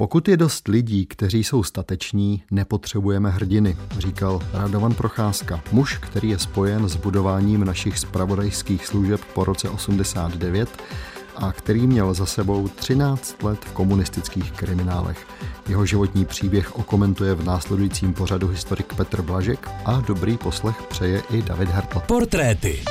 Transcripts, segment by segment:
Pokud je dost lidí, kteří jsou stateční, nepotřebujeme hrdiny, říkal Radovan Procházka, muž, který je spojen s budováním našich spravodajských služeb po roce 89 a který měl za sebou 13 let v komunistických kriminálech. Jeho životní příběh okomentuje v následujícím pořadu historik Petr Blažek a dobrý poslech přeje i David Hertl. Portréty.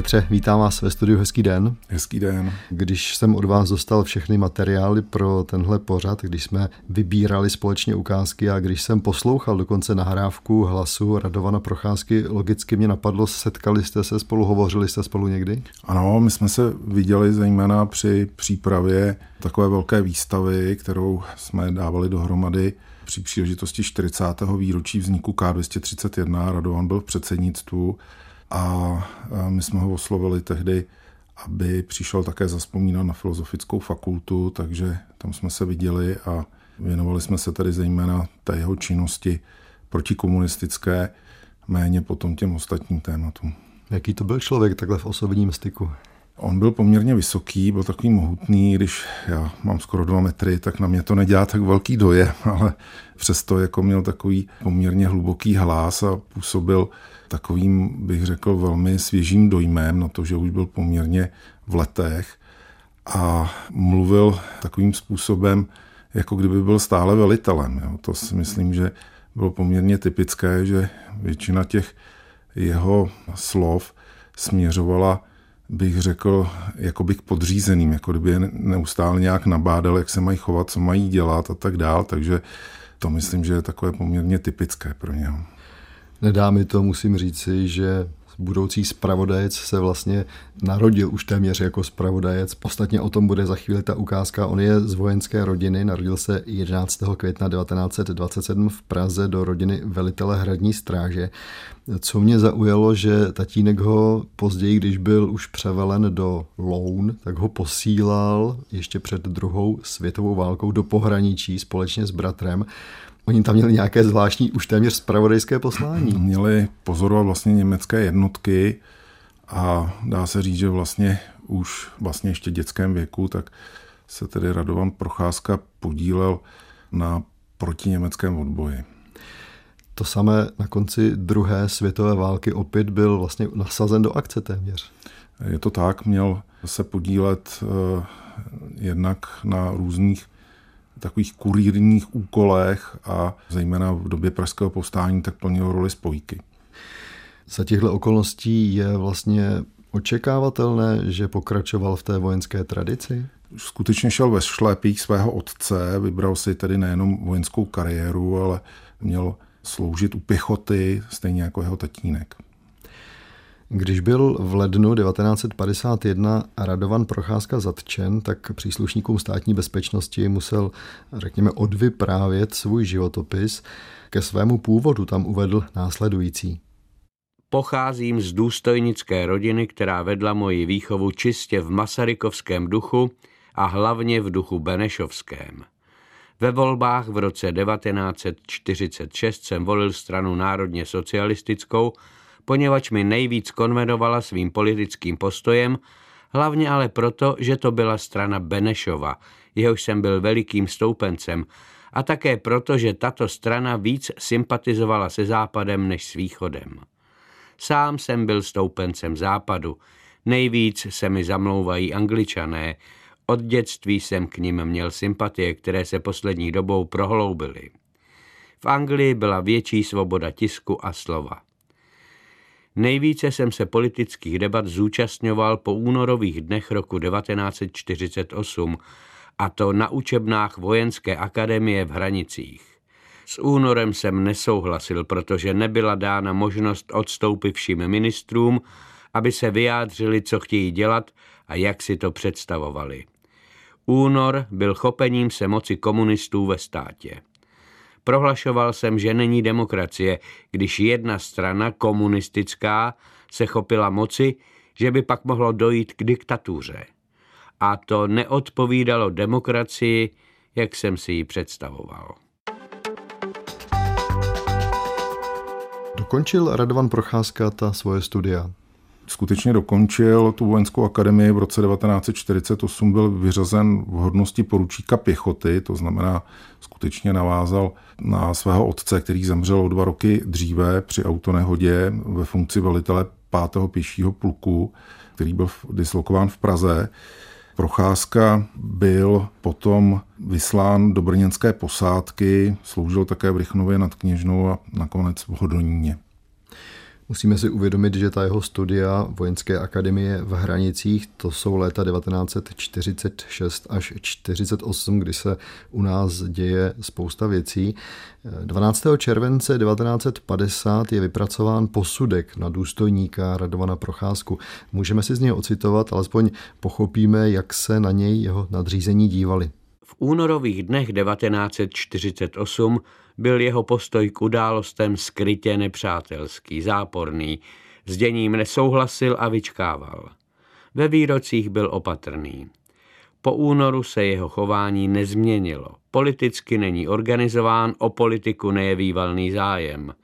Petře, vítám vás ve studiu, hezký den. Hezký den. Když jsem od vás dostal všechny materiály pro tenhle pořad, když jsme vybírali společně ukázky a když jsem poslouchal dokonce nahrávku hlasu Radovana Procházky, logicky mě napadlo, setkali jste se spolu, hovořili jste spolu někdy? Ano, my jsme se viděli zejména při přípravě takové velké výstavy, kterou jsme dávali dohromady při příležitosti 40. výročí vzniku K231. Radovan byl v předsednictvu a my jsme ho oslovili tehdy, aby přišel také zaspomínat na filozofickou fakultu, takže tam jsme se viděli a věnovali jsme se tedy zejména té jeho činnosti protikomunistické, méně potom těm ostatním tématům. Jaký to byl člověk takhle v osobním styku? On byl poměrně vysoký, byl takový mohutný, když já mám skoro dva metry, tak na mě to nedělá tak velký dojem, ale přesto jako měl takový poměrně hluboký hlas a působil takovým, bych řekl, velmi svěžím dojmem na to, že už byl poměrně v letech a mluvil takovým způsobem, jako kdyby byl stále velitelem. Jo. To si myslím, že bylo poměrně typické, že většina těch jeho slov směřovala bych řekl, jako bych podřízeným, jako kdyby je neustále nějak nabádal, jak se mají chovat, co mají dělat a tak dál, takže to myslím, že je takové poměrně typické pro něho. Nedá mi to, musím říci, že budoucí spravodajec se vlastně narodil už téměř jako spravodajec. Ostatně o tom bude za chvíli ta ukázka. On je z vojenské rodiny, narodil se 11. května 1927 v Praze do rodiny velitele hradní stráže. Co mě zaujalo, že tatínek ho později, když byl už převelen do Loun, tak ho posílal ještě před druhou světovou válkou do pohraničí společně s bratrem. Oni tam měli nějaké zvláštní, už téměř spravodajské poslání. Měli pozorovat vlastně německé jednotky a dá se říct, že vlastně už vlastně ještě dětském věku, tak se tedy Radovan Procházka podílel na protiněmeckém odboji. To samé na konci druhé světové války opět byl vlastně nasazen do akce téměř. Je to tak, měl se podílet eh, jednak na různých takových kurírních úkolech a zejména v době pražského povstání tak plnil roli spojky. Za těchto okolností je vlastně očekávatelné, že pokračoval v té vojenské tradici? Skutečně šel ve šlépích svého otce, vybral si tedy nejenom vojenskou kariéru, ale měl sloužit u pěchoty, stejně jako jeho tatínek. Když byl v lednu 1951 Radovan Procházka zatčen, tak příslušníkům státní bezpečnosti musel, řekněme, odvyprávět svůj životopis. Ke svému původu tam uvedl následující. Pocházím z důstojnické rodiny, která vedla moji výchovu čistě v masarykovském duchu a hlavně v duchu benešovském. Ve volbách v roce 1946 jsem volil stranu národně socialistickou, poněvadž mi nejvíc konvenovala svým politickým postojem, hlavně ale proto, že to byla strana Benešova, jehož jsem byl velikým stoupencem, a také proto, že tato strana víc sympatizovala se západem než s východem. Sám jsem byl stoupencem západu, nejvíc se mi zamlouvají angličané, od dětství jsem k ním měl sympatie, které se poslední dobou prohloubily. V Anglii byla větší svoboda tisku a slova. Nejvíce jsem se politických debat zúčastňoval po únorových dnech roku 1948, a to na učebnách Vojenské akademie v Hranicích. S únorem jsem nesouhlasil, protože nebyla dána možnost odstoupit všem ministrům, aby se vyjádřili, co chtějí dělat a jak si to představovali. Únor byl chopením se moci komunistů ve státě. Prohlašoval jsem, že není demokracie, když jedna strana, komunistická, se chopila moci, že by pak mohlo dojít k diktatuře. A to neodpovídalo demokracii, jak jsem si ji představoval. Dokončil Radovan Procházka ta svoje studia? Skutečně dokončil tu vojenskou akademii v roce 1948, byl vyřazen v hodnosti poručíka pěchoty, to znamená skutečně navázal na svého otce, který zemřel o dva roky dříve při autonehodě ve funkci velitele 5. pěšího pluku, který byl dislokován v Praze. Procházka byl potom vyslán do brněnské posádky, sloužil také v Rychnově nad Kněžnou a nakonec v Hodoníně. Musíme si uvědomit, že ta jeho studia vojenské akademie v Hranicích, to jsou léta 1946 až 48, kdy se u nás děje spousta věcí. 12. července 1950 je vypracován posudek na důstojníka Radovana Procházku. Můžeme si z něj ocitovat, alespoň pochopíme, jak se na něj jeho nadřízení dívali. V únorových dnech 1948 byl jeho postoj k událostem skrytě nepřátelský, záporný, s děním nesouhlasil a vyčkával. Ve výrocích byl opatrný. Po únoru se jeho chování nezměnilo. Politicky není organizován, o politiku nejeví valný zájem.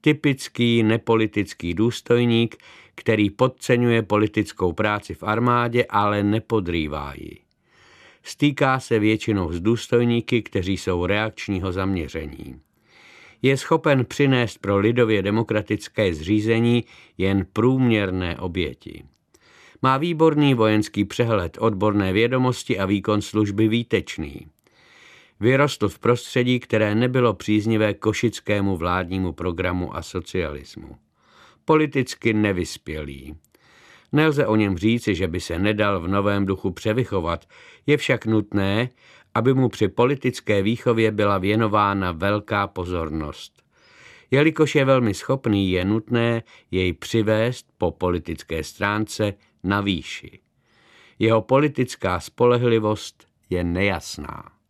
Typický nepolitický důstojník, který podceňuje politickou práci v armádě, ale nepodrývá ji. Stýká se většinou s důstojníky, kteří jsou reakčního zaměření. Je schopen přinést pro lidově demokratické zřízení jen průměrné oběti. Má výborný vojenský přehled, odborné vědomosti a výkon služby výtečný. Vyrostl v prostředí, které nebylo příznivé košickému vládnímu programu a socialismu. Politicky nevyspělý. Nelze o něm říci, že by se nedal v novém duchu převychovat, je však nutné, aby mu při politické výchově byla věnována velká pozornost. Jelikož je velmi schopný, je nutné jej přivést po politické stránce na výši. Jeho politická spolehlivost je nejasná.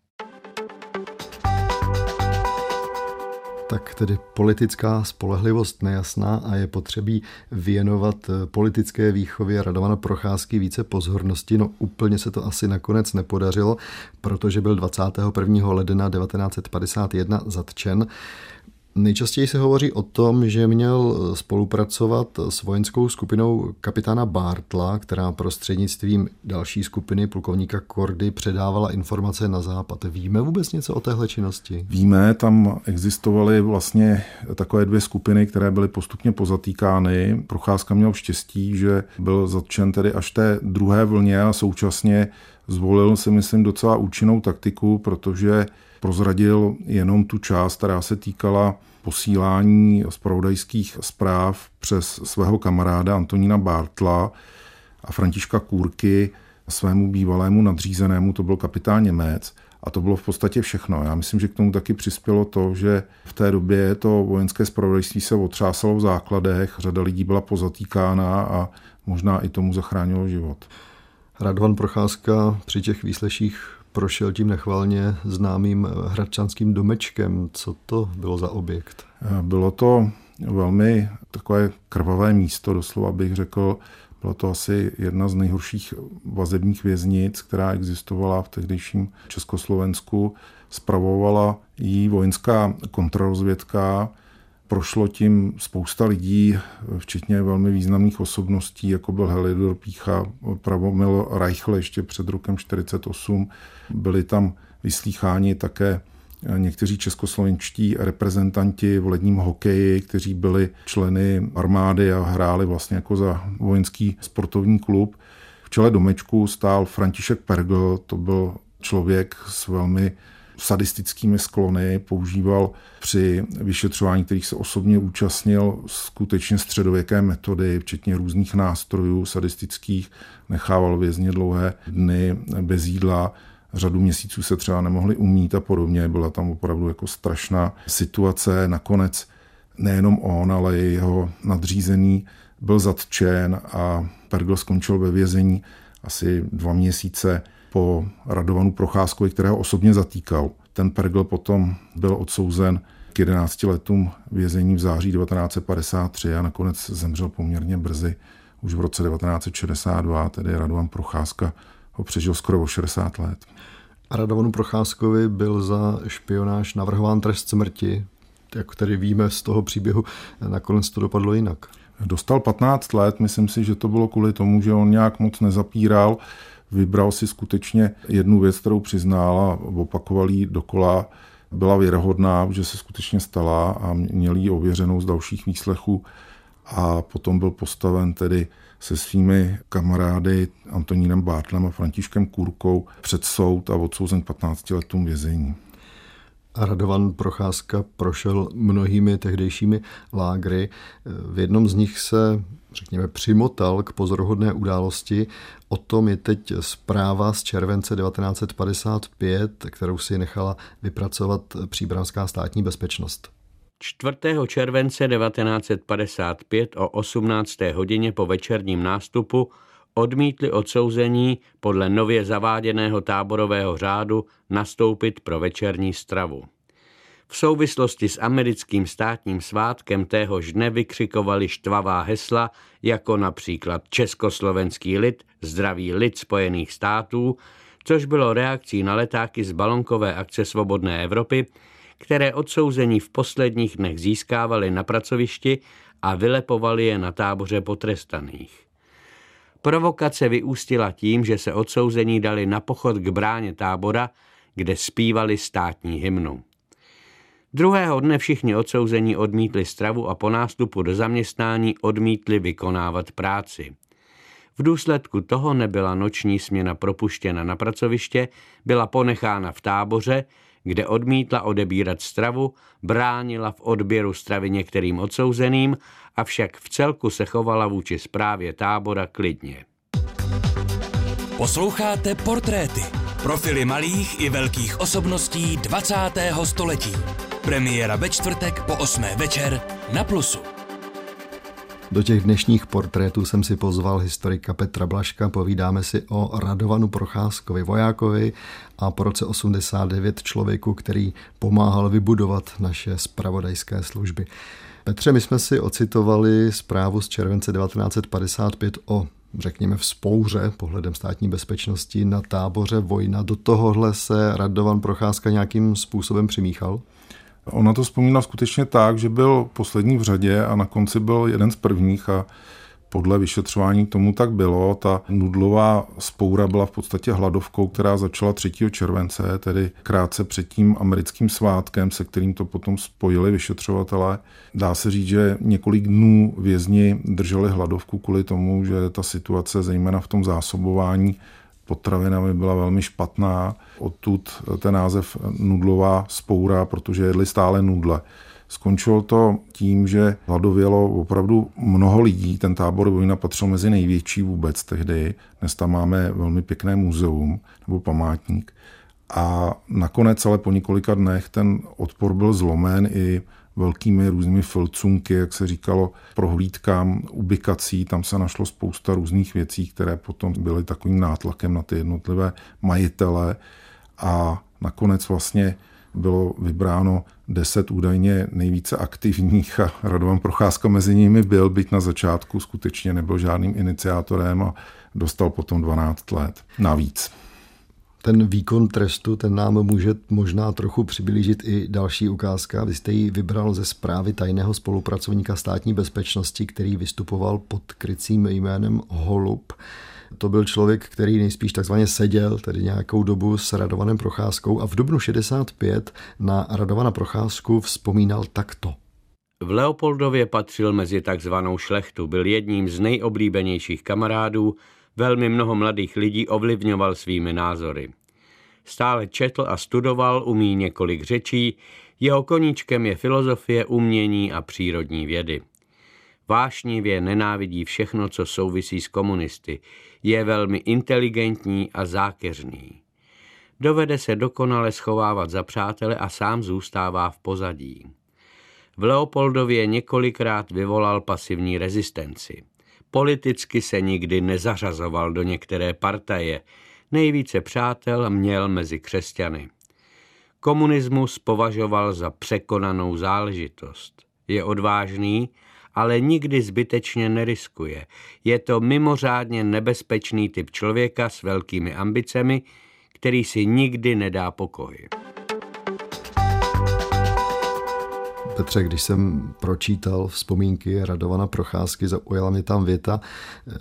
Tak tedy politická spolehlivost nejasná a je potřebí věnovat eh, politické výchově Radovana Procházky více pozornosti. No úplně se to asi nakonec nepodařilo, protože byl 21. ledna 1951 zatčen. Nejčastěji se hovoří o tom, že měl spolupracovat s vojenskou skupinou kapitána Bartla, která prostřednictvím další skupiny plukovníka Kordy předávala informace na západ. Víme vůbec něco o téhle činnosti? Víme, tam existovaly vlastně takové dvě skupiny, které byly postupně pozatýkány. Procházka měl štěstí, že byl zatčen tedy až té druhé vlně a současně zvolil si, myslím, docela účinnou taktiku, protože prozradil jenom tu část, která se týkala posílání zpravodajských zpráv přes svého kamaráda Antonína Bartla a Františka Kůrky svému bývalému nadřízenému, to byl kapitán Němec, a to bylo v podstatě všechno. Já myslím, že k tomu taky přispělo to, že v té době to vojenské spravodajství se otřásalo v základech, řada lidí byla pozatýkána a možná i tomu zachránilo život. Radovan Procházka při těch výsleších prošel tím nechvalně známým hradčanským domečkem. Co to bylo za objekt? Bylo to velmi takové krvavé místo, doslova bych řekl. Byla to asi jedna z nejhorších vazebních věznic, která existovala v tehdejším Československu. Spravovala jí vojenská kontrarozvědka, prošlo tím spousta lidí, včetně velmi významných osobností, jako byl Helidor Pícha, Pravomil Reichl ještě před rokem 48. Byli tam vyslýcháni také někteří českoslovenští reprezentanti v ledním hokeji, kteří byli členy armády a hráli vlastně jako za vojenský sportovní klub. V čele domečku stál František Pergl, to byl člověk s velmi sadistickými sklony, používal při vyšetřování, kterých se osobně účastnil, skutečně středověké metody, včetně různých nástrojů sadistických, nechával vězně dlouhé dny bez jídla, řadu měsíců se třeba nemohli umít a podobně. Byla tam opravdu jako strašná situace. Nakonec nejenom on, ale i jeho nadřízený byl zatčen a Pergl skončil ve vězení asi dva měsíce po Radovanu Procházkovi, kterého osobně zatýkal. Ten Pergl potom byl odsouzen k 11 letům vězení v září 1953 a nakonec zemřel poměrně brzy, už v roce 1962, tedy Radovan Procházka ho přežil skoro o 60 let. A Radovanu Procházkovi byl za špionáž navrhován trest smrti. jak tady víme z toho příběhu, nakonec to dopadlo jinak. Dostal 15 let, myslím si, že to bylo kvůli tomu, že on nějak moc nezapíral, vybral si skutečně jednu věc, kterou přiznal a opakoval ji dokola. Byla věrohodná, že se skutečně stala a měl ji ověřenou z dalších výslechů a potom byl postaven tedy se svými kamarády Antonínem Bártlem a Františkem Kurkou před soud a odsouzen 15 letům vězení. Radovan Procházka prošel mnohými tehdejšími lágry. V jednom z nich se, řekněme, přimotal k pozoruhodné události. O tom je teď zpráva z července 1955, kterou si nechala vypracovat příbramská státní bezpečnost. 4. července 1955 o 18. hodině po večerním nástupu odmítli odsouzení podle nově zaváděného táborového řádu nastoupit pro večerní stravu. V souvislosti s americkým státním svátkem téhož dne vykřikovali štvavá hesla, jako například Československý lid, zdravý lid Spojených států, což bylo reakcí na letáky z balonkové akce Svobodné Evropy, které odsouzení v posledních dnech získávali na pracovišti a vylepovali je na táboře potrestaných. Provokace vyústila tím, že se odsouzení dali na pochod k bráně tábora, kde zpívali státní hymnu. Druhého dne všichni odsouzení odmítli stravu a po nástupu do zaměstnání odmítli vykonávat práci. V důsledku toho nebyla noční směna propuštěna na pracoviště, byla ponechána v táboře, kde odmítla odebírat stravu, bránila v odběru stravy některým odsouzeným, avšak v celku se chovala vůči zprávě tábora klidně. Posloucháte portréty, profily malých i velkých osobností 20. století. Premiéra ve čtvrtek po 8. večer na Plusu. Do těch dnešních portrétů jsem si pozval historika Petra Blaška. Povídáme si o Radovanu Procházkovi, vojákovi a po roce 89 člověku, který pomáhal vybudovat naše spravodajské služby. Petře, my jsme si ocitovali zprávu z července 1955 o řekněme, vzpouře pohledem státní bezpečnosti na táboře Vojna. Do tohohle se Radovan Procházka nějakým způsobem přimíchal? Ona to vzpomíná skutečně tak, že byl poslední v řadě a na konci byl jeden z prvních a podle vyšetřování tomu tak bylo. Ta nudlová spoura byla v podstatě hladovkou, která začala 3. července, tedy krátce před tím americkým svátkem, se kterým to potom spojili vyšetřovatelé. Dá se říct, že několik dnů vězni drželi hladovku kvůli tomu, že ta situace, zejména v tom zásobování, potravinami byla velmi špatná. Odtud ten název nudlová spoura, protože jedli stále nudle. Skončilo to tím, že hladovělo opravdu mnoho lidí. Ten tábor Vojna patřil mezi největší vůbec tehdy. Dnes tam máme velmi pěkné muzeum nebo památník. A nakonec, ale po několika dnech, ten odpor byl zlomen i velkými různými filcunky, jak se říkalo, prohlídkám, ubikací. Tam se našlo spousta různých věcí, které potom byly takovým nátlakem na ty jednotlivé majitele. A nakonec vlastně bylo vybráno deset údajně nejvíce aktivních a Radovan Procházka mezi nimi byl, byť na začátku skutečně nebyl žádným iniciátorem a dostal potom 12 let navíc. Ten výkon trestu, ten nám může možná trochu přiblížit i další ukázka. Vy jste ji vybral ze zprávy tajného spolupracovníka státní bezpečnosti, který vystupoval pod krycím jménem Holub. To byl člověk, který nejspíš takzvaně seděl, tedy nějakou dobu s Radovanem Procházkou a v dubnu 65 na Radovana Procházku vzpomínal takto. V Leopoldově patřil mezi takzvanou šlechtu, byl jedním z nejoblíbenějších kamarádů, velmi mnoho mladých lidí ovlivňoval svými názory. Stále četl a studoval, umí několik řečí, jeho koníčkem je filozofie, umění a přírodní vědy. Vášnivě nenávidí všechno, co souvisí s komunisty. Je velmi inteligentní a zákeřný. Dovede se dokonale schovávat za přátele a sám zůstává v pozadí. V Leopoldově několikrát vyvolal pasivní rezistenci. Politicky se nikdy nezařazoval do některé partaje. Nejvíce přátel měl mezi křesťany. Komunismus považoval za překonanou záležitost. Je odvážný, ale nikdy zbytečně neriskuje. Je to mimořádně nebezpečný typ člověka s velkými ambicemi, který si nikdy nedá pokoj. Petře, když jsem pročítal vzpomínky Radovana Procházky, zaujala mě tam věta.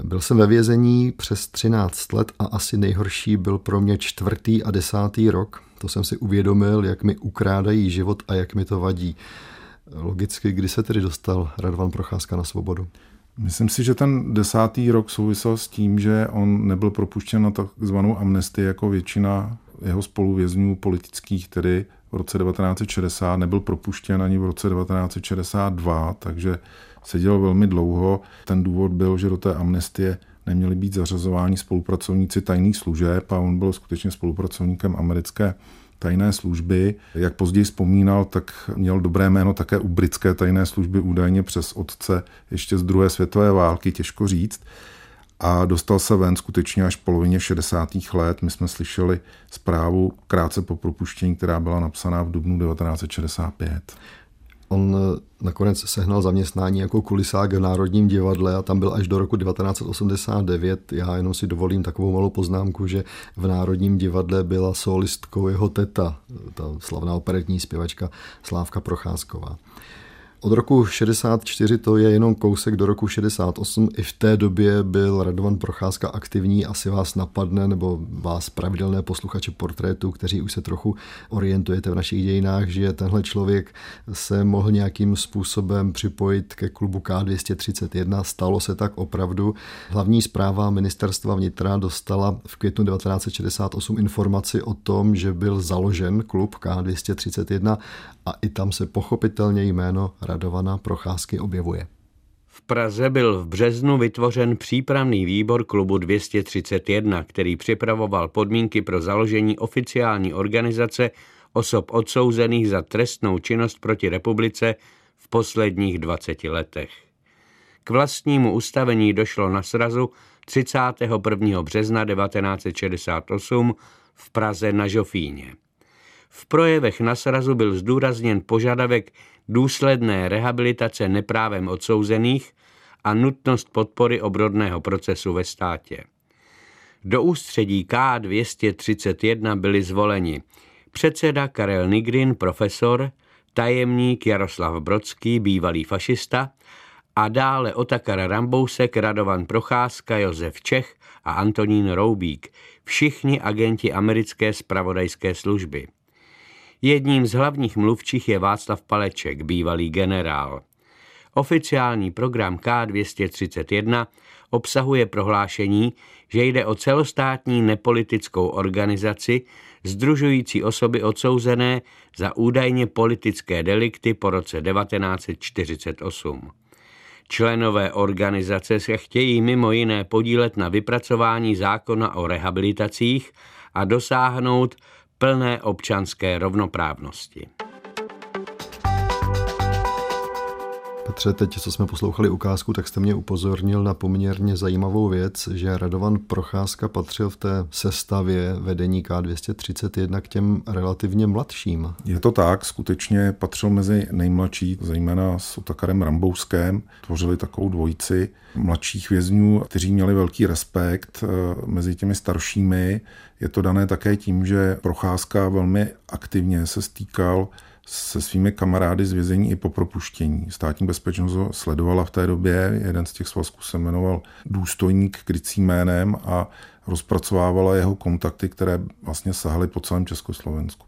Byl jsem ve vězení přes 13 let a asi nejhorší byl pro mě čtvrtý a desátý rok. To jsem si uvědomil, jak mi ukrádají život a jak mi to vadí. Logicky, kdy se tedy dostal Radovan Procházka na svobodu? Myslím si, že ten desátý rok souvisel s tím, že on nebyl propuštěn na takzvanou amnestii jako většina jeho spoluvězňů politických, tedy v roce 1960, nebyl propuštěn ani v roce 1962, takže seděl velmi dlouho. Ten důvod byl, že do té amnestie neměli být zařazováni spolupracovníci tajných služeb a on byl skutečně spolupracovníkem americké tajné služby. Jak později vzpomínal, tak měl dobré jméno také u britské tajné služby údajně přes otce ještě z druhé světové války, těžko říct. A dostal se ven skutečně až v polovině 60. let. My jsme slyšeli zprávu krátce po propuštění, která byla napsaná v dubnu 1965. On eh, nakonec sehnal zaměstnání jako kulisák v Národním divadle a tam byl až do roku 1989. Já jenom si dovolím takovou malou poznámku, že v Národním divadle byla solistkou jeho teta, ta slavná operetní zpěvačka Slávka Procházková. Od roku 64 to je jenom kousek do roku 68. I v té době byl Radovan Procházka aktivní. Asi vás napadne, nebo vás pravidelné posluchače portrétu, kteří už se trochu orientujete v našich dějinách, že tenhle člověk se mohl nějakým způsobem připojit ke klubu K231. Stalo se tak opravdu. Hlavní zpráva ministerstva vnitra dostala v květnu 1968 informaci o tom, že byl založen klub K231 a i tam se pochopitelně jméno Radovana Procházky objevuje. V Praze byl v březnu vytvořen přípravný výbor klubu 231, který připravoval podmínky pro založení oficiální organizace osob odsouzených za trestnou činnost proti republice v posledních 20 letech. K vlastnímu ustavení došlo na srazu 31. března 1968 v Praze na Žofíně. V projevech na srazu byl zdůrazněn požadavek důsledné rehabilitace neprávem odsouzených a nutnost podpory obrodného procesu ve státě. Do ústředí K231 byli zvoleni předseda Karel Nigrin, profesor, tajemník Jaroslav Brodský, bývalý fašista, a dále Otakar Rambousek, Radovan Procházka, Josef Čech a Antonín Roubík, všichni agenti americké spravodajské služby. Jedním z hlavních mluvčích je Václav Paleček, bývalý generál. Oficiální program K231 obsahuje prohlášení, že jde o celostátní nepolitickou organizaci združující osoby odsouzené za údajně politické delikty po roce 1948. Členové organizace se chtějí mimo jiné podílet na vypracování zákona o rehabilitacích a dosáhnout plné občanské rovnoprávnosti. Petře, teď, co jsme poslouchali ukázku, tak jste mě upozornil na poměrně zajímavou věc, že Radovan Procházka patřil v té sestavě vedení K231 k těm relativně mladším. Je to tak, skutečně patřil mezi nejmladší, zejména s Otakarem Rambouskem. Tvořili takovou dvojici mladších vězňů, kteří měli velký respekt eh, mezi těmi staršími. Je to dané také tím, že Procházka velmi aktivně se stýkal se svými kamarády z vězení i po propuštění. Státní bezpečnost ho sledovala v té době, jeden z těch svazků se jmenoval důstojník krycím jménem a rozpracovávala jeho kontakty, které vlastně sahaly po celém Československu.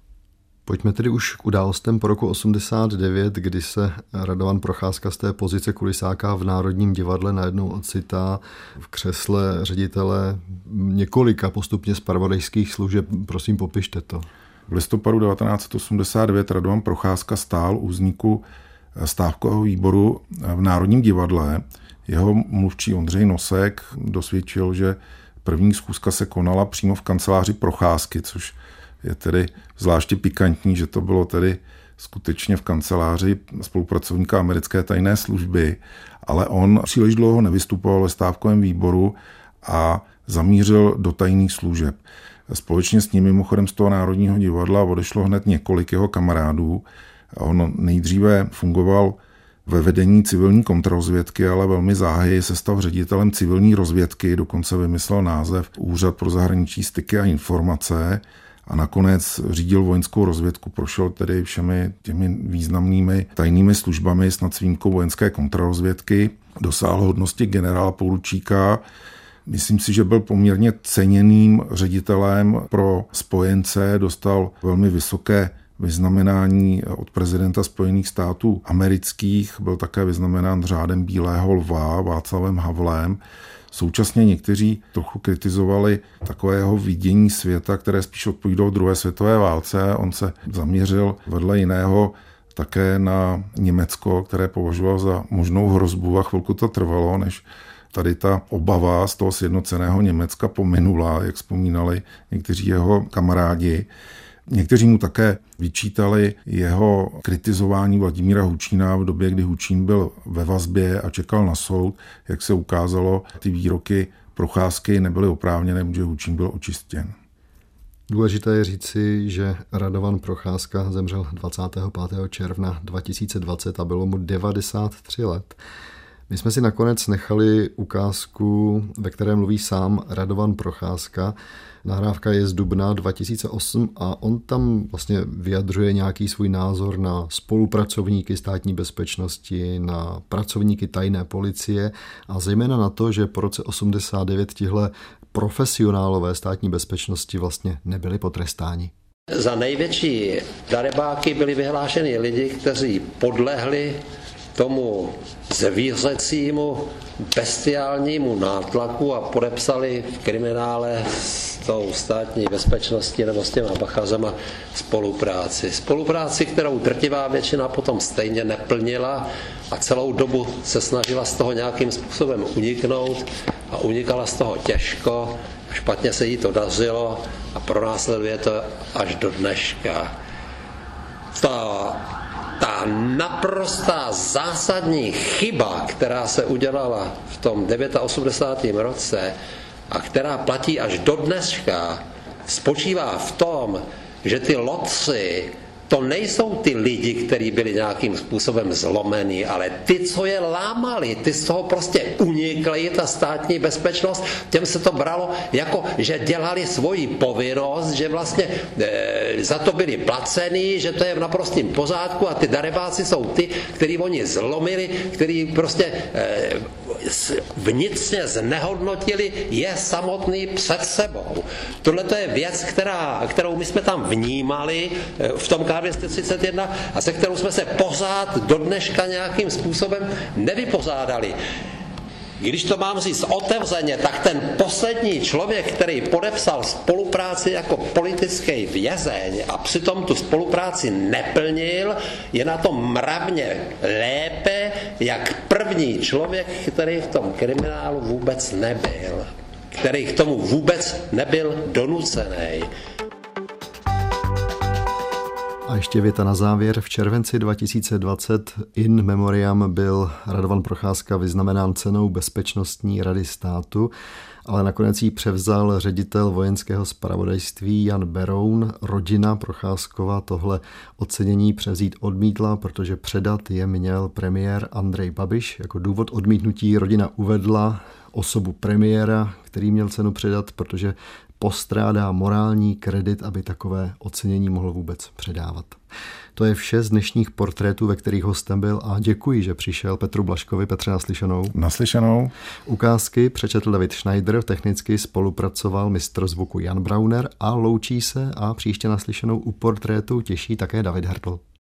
Pojďme tedy už k událostem po roku 89, kdy se Radovan Procházka z té pozice kulisáka v Národním divadle najednou ocitá v křesle ředitele několika postupně zpravodajských služeb. Prosím, popište to. V listopadu 1989 Radovan Procházka stál u vzniku stávkového výboru v Národním divadle. Jeho mluvčí Ondřej Nosek dosvědčil, že první schůzka se konala přímo v kanceláři Procházky, což je tedy zvláště pikantní, že to bylo tedy skutečně v kanceláři spolupracovníka americké tajné služby, ale on příliš dlouho nevystupoval ve stávkovém výboru a zamířil do tajných služeb. Společně s ním mimochodem z toho Národního divadla odešlo hned několik jeho kamarádů. On nejdříve fungoval ve vedení civilní kontrarozvědky, ale velmi záhy se stal ředitelem civilní rozvědky, dokonce vymyslel název Úřad pro zahraničí styky a informace a nakonec řídil vojenskou rozvědku, prošel tedy všemi těmi významnými tajnými službami s výjimkou vojenské kontrarozvědky, dosáhl hodnosti generála poručíka, Myslím si, že byl poměrně ceněným ředitelem pro spojence, dostal velmi vysoké vyznamenání od prezidenta Spojených států amerických, byl také vyznamenán řádem Bílého lva Václavem Havlem. Současně někteří trochu kritizovali takového vidění světa, které spíš odpovídalo druhé světové válce. On se zaměřil vedle jiného také na Německo, které považoval za možnou hrozbu a chvilku to trvalo, než tady ta obava z toho sjednoceného Německa pominula, jak vzpomínali někteří jeho kamarádi. Někteří mu také vyčítali jeho kritizování Vladimíra Hučína v době, kdy Hučín byl ve vazbě a čekal na soud. Jak se ukázalo, ty výroky procházky nebyly oprávněné, protože Hučín byl očistěn. Důležité je říci, že Radovan Procházka zemřel 25. června 2020 a bylo mu 93 let. My jsme si nakonec nechali ukázku, ve které mluví sám Radovan Procházka. Nahrávka je z dubna 2008 a on tam vlastně vyjadřuje nějaký svůj názor na spolupracovníky státní bezpečnosti, na pracovníky tajné policie a zejména na to, že po roce 89 tihle profesionálové státní bezpečnosti vlastně nebyli potrestáni. Za největší darebáky byli vyhlášeni lidi, kteří podlehli tomu zvířecímu bestiálnímu nátlaku a podepsali v kriminále s tou státní bezpečností nebo s těma bachazema spolupráci. Spolupráci, kterou drtivá většina potom stejně neplnila a celou dobu se snažila z toho nějakým způsobem uniknout a unikala z toho těžko, špatně se jí to dařilo a pronásleduje to až do dneška. Ta ta naprostá zásadní chyba, která se udělala v tom 89. roce a která platí až do dneška, spočívá v tom, že ty lotři to nejsou ty lidi, kteří byli nějakým způsobem zlomení, ale ty, co je lámali, ty z toho prostě unikly, ta státní bezpečnost, těm se to bralo jako, že dělali svoji povinnost, že vlastně e, za to byli placení, že to je v naprostém pořádku a ty darebáci jsou ty, který oni zlomili, který prostě e, vnitřně znehodnotili, je samotný před sebou. Tohle je věc, která, kterou my jsme tam vnímali eh, v tom K231 a se kterou jsme se pořád do dneška nějakým způsobem nevypořádali. Když to mám říct otevřeně, tak ten poslední člověk, který podepsal spolupráci jako politický vězeň a přitom tu spolupráci neplnil, je na tom mravně lépe, jak první člověk, který v tom kriminálu vůbec nebyl, který k tomu vůbec nebyl donucený. A ještě věta na závěr. V červenci 2020 in memoriam byl Radovan Procházka vyznamenán cenou Bezpečnostní rady státu, ale nakonec ji převzal ředitel vojenského spravodajství Jan Beroun. Rodina Procházkova tohle ocenění převzít odmítla, protože předat je měl premiér Andrej Babiš. Jako důvod odmítnutí rodina uvedla osobu premiéra, který měl cenu předat, protože postrádá morální kredit, aby takové ocenění mohl vůbec předávat. To je vše z dnešních portrétů, ve kterých hostem byl a děkuji, že přišel Petru Blaškovi. Petře, naslyšenou. Naslyšenou. Ukázky přečetl David Schneider, technicky spolupracoval mistr zvuku Jan Brauner a loučí se a příště naslyšenou u portrétu těší také David Hertl.